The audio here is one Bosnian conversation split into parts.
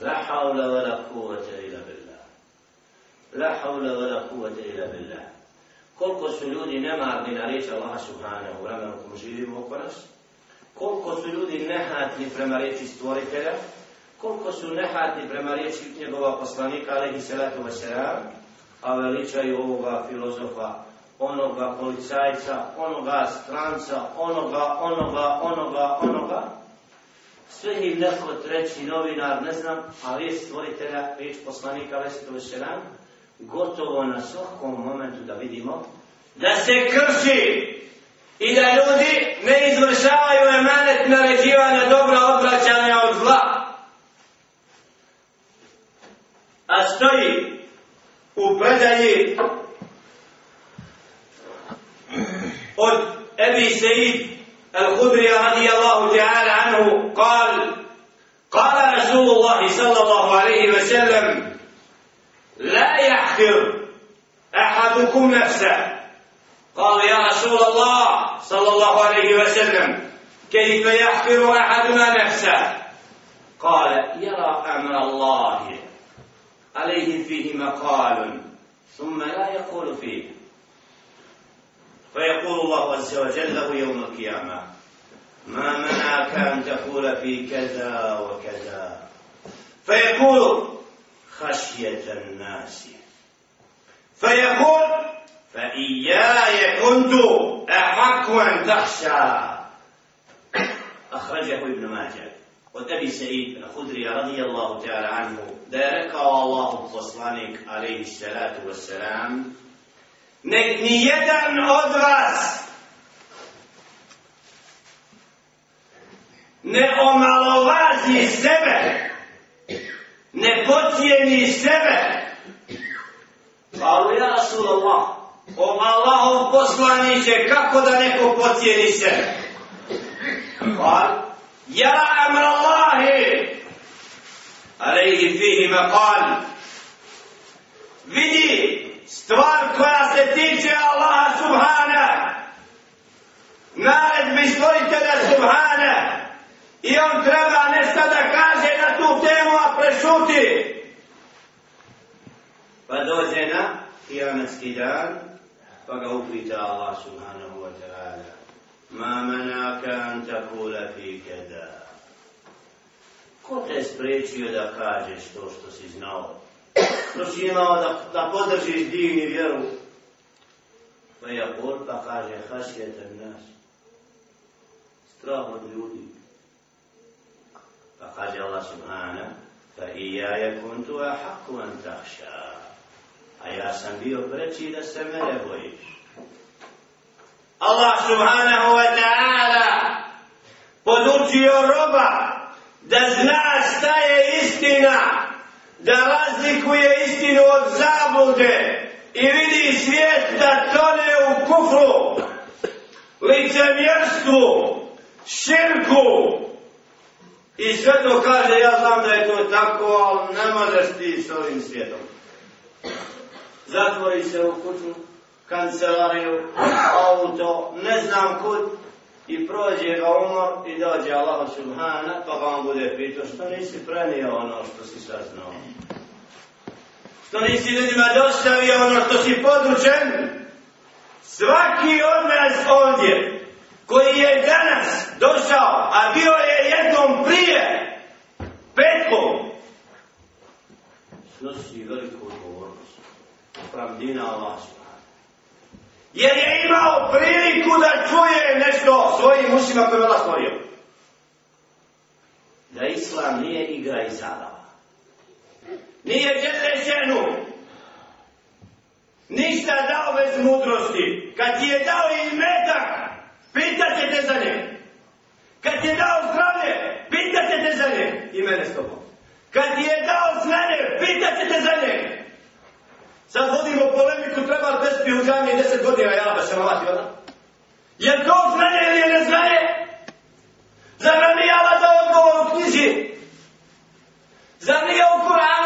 La hawla wa la quwwata illa billah. La hawla wa la quwwata illa billah. Koliko su ljudi nemarni na reč Allaha subhanahu wa ta'ala kom živimo oko nas? Koliko su ljudi nehatni prema reči stvoritelja? Koliko su nehatni prema reči njegova poslanika alaihi salatu wa salam? A veličaju ovoga filozofa, onoga policajca, onoga stranca, onoga, onoga, onoga, onoga. onoga sve im neko treći novinar, ne znam, a vi stvoritelja, riječ poslanika, već to više nam, gotovo na svakom momentu da vidimo da se krši i da ljudi ne izvršavaju emanet naređivanja dobra odvraćanja od zla. A stoji u predaji od Ebi Seid الخدري رضي الله تعالى عنه قال قال رسول الله صلى الله عليه وسلم لا يحقر احدكم نفسه قال يا رسول الله صلى الله عليه وسلم كيف يحقر احدنا نفسه قال يرى امر الله عليه فيه مقال ثم لا يقول فيه فيقول الله عز وجل له يوم القيامة ما منعك أن تقول في كذا وكذا فيقول خشية الناس فيقول فإياي كنت أحق أن تخشى أخرجه ابن ماجه وتبي سعيد الخدري رضي الله تعالى عنه ذلك الله poslanik عليه الصلاة والسلام nek ni jedan od vas ne omalovazi sebe, ne pocijeni sebe, pa u Rasulullah, o Allahom poslaniće, kako da neko pocijeni sebe? Pa, ja am Allahi, alaihi fihi me kal, vidi stvar koja se tiče Allaha Subhana, naredbi stvoritelja Subhana, i on treba nešto da kaže na tu temu, a prešuti. Pa dođe na kijametski dan, pa ga upita Allah Subhanahu wa ta'ala, ma manaka an takula fi kada. Ko te spriječio da kažeš to što si znao? prosimao da, da podržiš din i vjeru. Pa je bol, pa kaže, hašijete nas. Strah od ljudi. Pa kaže Allah subhana, fa i ja je kuntu a haku an tahša. A ja sam bio preći da se mene bojiš. Allah subhanahu wa ta'ala podučio roba da zna šta je istina. Istina da razlikuje istinu od zablude i vidi svijet da tone u kufru, licemjerstvu, širku. I sve to kaže, ja znam da je to tako, ali ne možeš ti s ovim svijetom. Zatvori se u kuću, kancelariju, auto, ne znam kud, i prođe ga umor i dođe Allah subhana, pa ga on bude pitao što nisi prenio ono što si saznao. Što nisi ljudima dostavio ono što si područen. Svaki od nas ovdje koji je danas došao, a bio je jednom prije, petkom, snosi veliku odgovornost. Pravdina Allah subhana. Jer je imao priliku da čuje nešto svojim ušima koje je Allah stvorio. Da Islam nije igra i zabava. Nije žele ženu. Ništa dao bez mudrosti. Kad ti je dao i metak, pitaće te za nje. Kad ti je dao zdravlje, pitaće te za nje. I mene s tobom. Kad ti je dao znanje, pitaće te za nje. Sad vodimo polemiku, treba bez pijuđanje i deset godina, ja baš sam ovati odam. Je to znanje ili je ne znanje? Zar nam je Allah dao odgovor u knjiži? Zar nije u Kur'anu?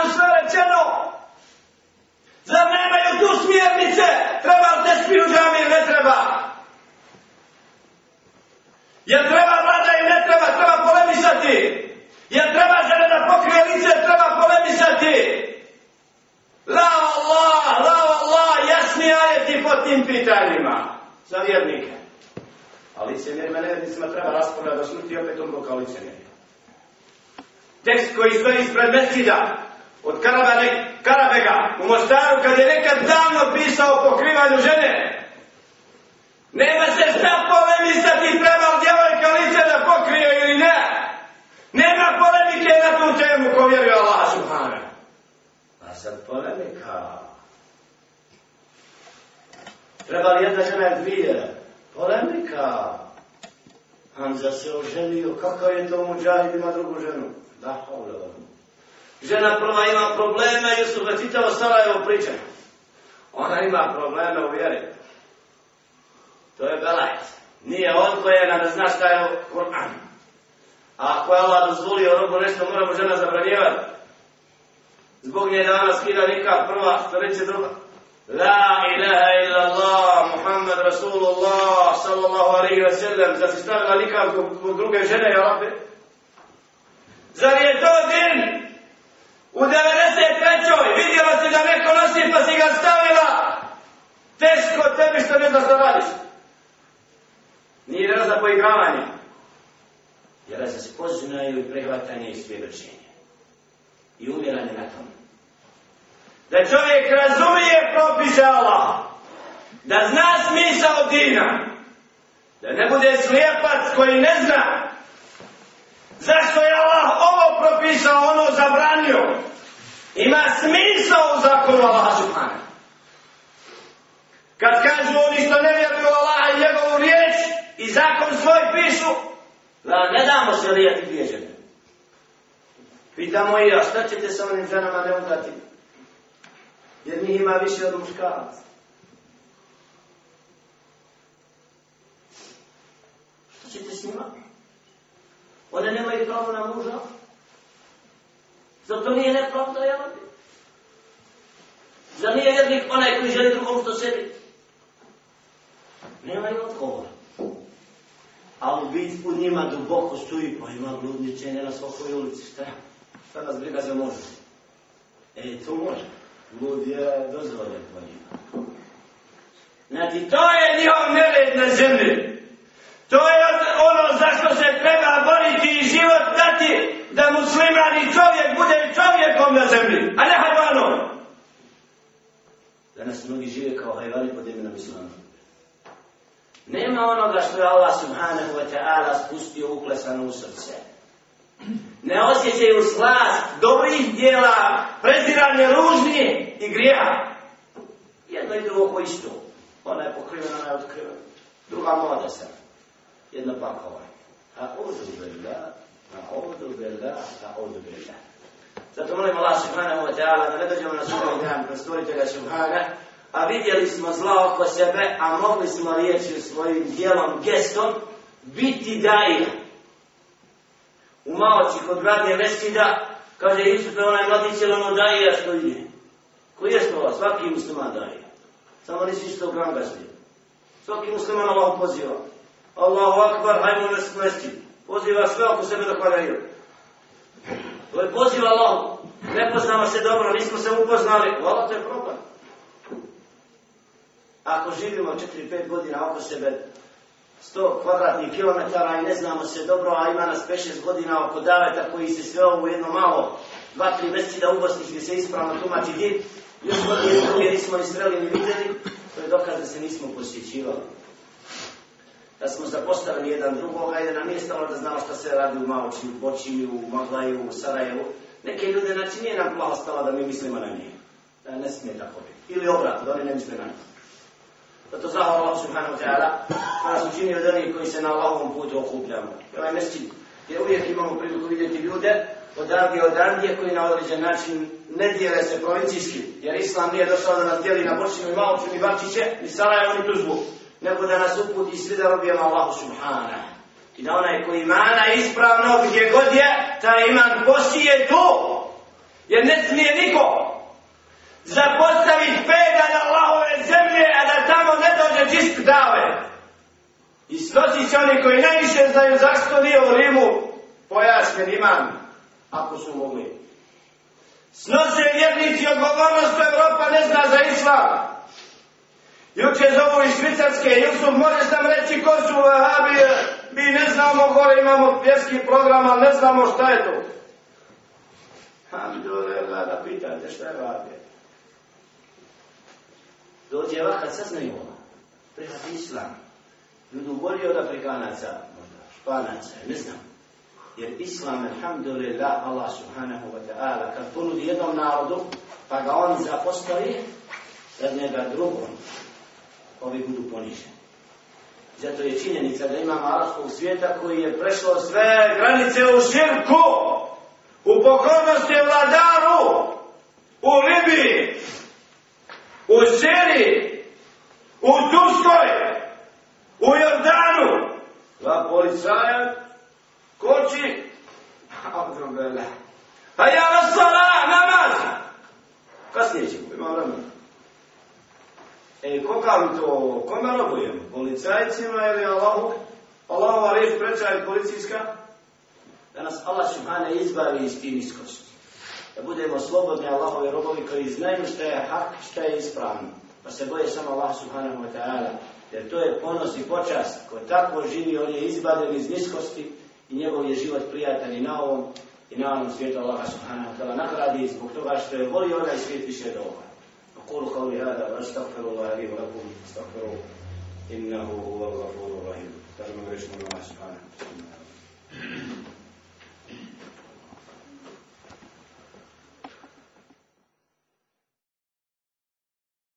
nevjernicima treba raspravljati do smrti, opet umro kao licenje. Tekst koji stoji ispred Mesida, od Karabane, Karabega, u Mostaru, kad je nekad davno pisao o pokrivanju žene, nema se šta polemisati prema djevojka lice da pokrije ili ne. Nema polemike na tu temu ko vjeruje Allah Subhane. A pa sad polemika. Treba li jedna žena dvije? Polemika. Polemika. Hamza se oženio, kakav je to muđahid ima drugu ženu? Da, hvala Žena prva ima probleme, Jusuf je citao Sarajevo priča. Ona ima probleme u vjeri. To je belajt. Nije odgojena da zna šta je Kur'an. A ako je Allah dozvolio robu nešto, mora mu žena zabranjivati. Zbog nje danas kida nikad prva, što reći druga. La ilaha illa Allah, Muhammad Rasulullah, sallallahu alaihi wa sallam, za si stavila likam kod druge žene, ja rabbi? Zar je to din? U 93. vidjela si da neko nosi pa si ga stavila, teško tebi što ne znaš da radiš. Nije raz za poigravanje. Jer se spoznaju i prihvatanje i svjedočenje. I umiranje na tome da čovjek razumije propise Allah, da zna smisa od dina, da ne bude slijepac koji ne zna zašto je Allah ovo propisao, ono zabranio, ima smisa u zakonu Allaha Subhana. Kad kažu oni što ne vjeruju Allaha i njegovu riječ i zakon svoj pišu, da ne damo se lijati dvije žene. Pitamo i ja, šta ćete sa onim ženama ne udati? jer njih ima više od muškaraca. Što ćete s njima? One nemaju pravo na muža? Zato nije nepravda, ja vam Zar nije jednik onaj koji želi drugom što sebi? Nema ima odgovor. A u biti u njima duboko stoji, pa ima bludničenje na svakoj ulici, šta? Šta nas briga za možda? E, to može. Lud vjera je dozvoljen po njima. Znači, to je njihov nered na zemlji. To je ono za što se treba boriti i život dati da musliman i čovjek bude čovjekom na zemlji, a ne hajvanom. Danas mnogi žive kao hajvani pod imenom islamu. Nema onoga što je Allah subhanahu wa ta'ala spustio uklesano u srce ne osjećaju slast dobrih djela, prezirane ružnije i grijeha. Jedno i drugo ko isto. Ona je pokrivena, ona je otkrivena. Druga moda se. Jedno pak ovaj. A ovdje bilja, a ovdje bilja, a ovdje bilja. Zato molim Allah subhanahu wa ta'ala da ne dođemo na sudnji dan kroz stvoritelja subhana, a vidjeli smo zla oko sebe, a mogli smo riječi svojim dijelom, gestom, biti dajih u maoči kod radnje Meskida, kaže Isus je onaj mladi cijelo ono daje ja što ide. Koji je spola? Svaki musliman daje. Samo nisi isto grangasti. Svaki musliman Allah poziva. Allahu akbar, hajmo nas u Meskid. Poziva sve oko sebe da hvaraju. To je poziv Allah. Ne poznamo se dobro, nismo se upoznali. Hvala, to je problem. Ako živimo 4-5 godina oko sebe, 100 kvadratnih kilometara i ne znamo se dobro, a ima nas 5-6 godina oko daleta koji se sve ovo jedno malo, 2-3 mjeseci da u Bosni gdje se ispravno tumači gdje, još godine je drugi, jer smo istreli ni vidjeli, to je dokaz da se nismo posjećivali. Da smo zapostavili jedan drugog, a jedan nije stalo da znao što se radi u Maoči, u Bočini, u Maglaju, u Sarajevu. Neke ljude, znači nije nam plao stala da mi mislimo na nje. Da ne smije tako biti. Ili obratno, da oni ne misle na nje. Zato pa zvala Allah subhanahu wa ta'ala, da nas učini od onih koji se na Allahovom putu okupljamo. I ovaj mesti, gdje uvijek imamo priliku vidjeti ljude, odavdje, odavdje, koji na određen način ne dijele se provincijski, jer Islam nije došao da nas dijeli na Bošinu i Malopću i Bačiće, i sada je oni tuzbu, nego da nas uputi svi da robijemo Allahu subhana. I da onaj koji imana ispravno gdje god je, taj iman posije tu, jer ne smije niko zapostaviti pedalj Allahove zemlje, a da tamo ne dođe čist dave. I stoci će oni koji najviše znaju zašto nije u Rimu pojasnen imam, ako su mogli. Snoze vjernici odgovornost što Evropa ne zna za islam. Juče zovu iz Švicarske, Jusuf, možeš nam reći ko su vahabi, mi ne znamo, gore imamo pjeski program, ali ne znamo šta je to. Alhamdulillah, da pitate šta je vahabi dođe vakat, sad znaju ova, prihati islam. Ljudi bolji od Afrikanaca, možda, Španaca, ne znam. Jer islam, alhamdulillah, Allah subhanahu wa ta'ala, kad ponudi jednom narodu, pa ga on zapostavi, pred njega drugom, ovi budu poniženi. Zato je činjenica da imamo arabskog svijeta koji je prešao sve granice u širku, u pokornosti vladaru, u Libiji, u Siriji, u Turskoj, u Jordanu, dva policaja, koči, a A ja vas sada namaz! Kasnije ćemo, ima vremena. E, ko kažu to, kome robujemo? Policajcima ili Allahu? Allahova riječ preča je policijska? Da nas Allah Subhane izbavi iz tim iskosti da budemo slobodni Allahove robovi koji znaju šta je hak, šta je ispravno. Pa se boje samo Allah subhanahu wa ta'ala. Jer to je ponos i počast. Ko tako živi, on je izbaden iz niskosti i njegov je život prijatelj i na ovom i na onom svijetu Allaha subhanahu wa ta'ala nagradi zbog toga što je volio onaj svijet više do ovoga. A kuru kao li hada, wa astaghfiru Allahi li lakum, astaghfiru, innahu huwa gafuru rahim. Tažemo grešno Allaha subhanahu wa ta'ala.